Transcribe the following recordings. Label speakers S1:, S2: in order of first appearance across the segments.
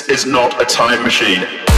S1: This is not a time machine.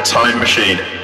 S1: A time machine.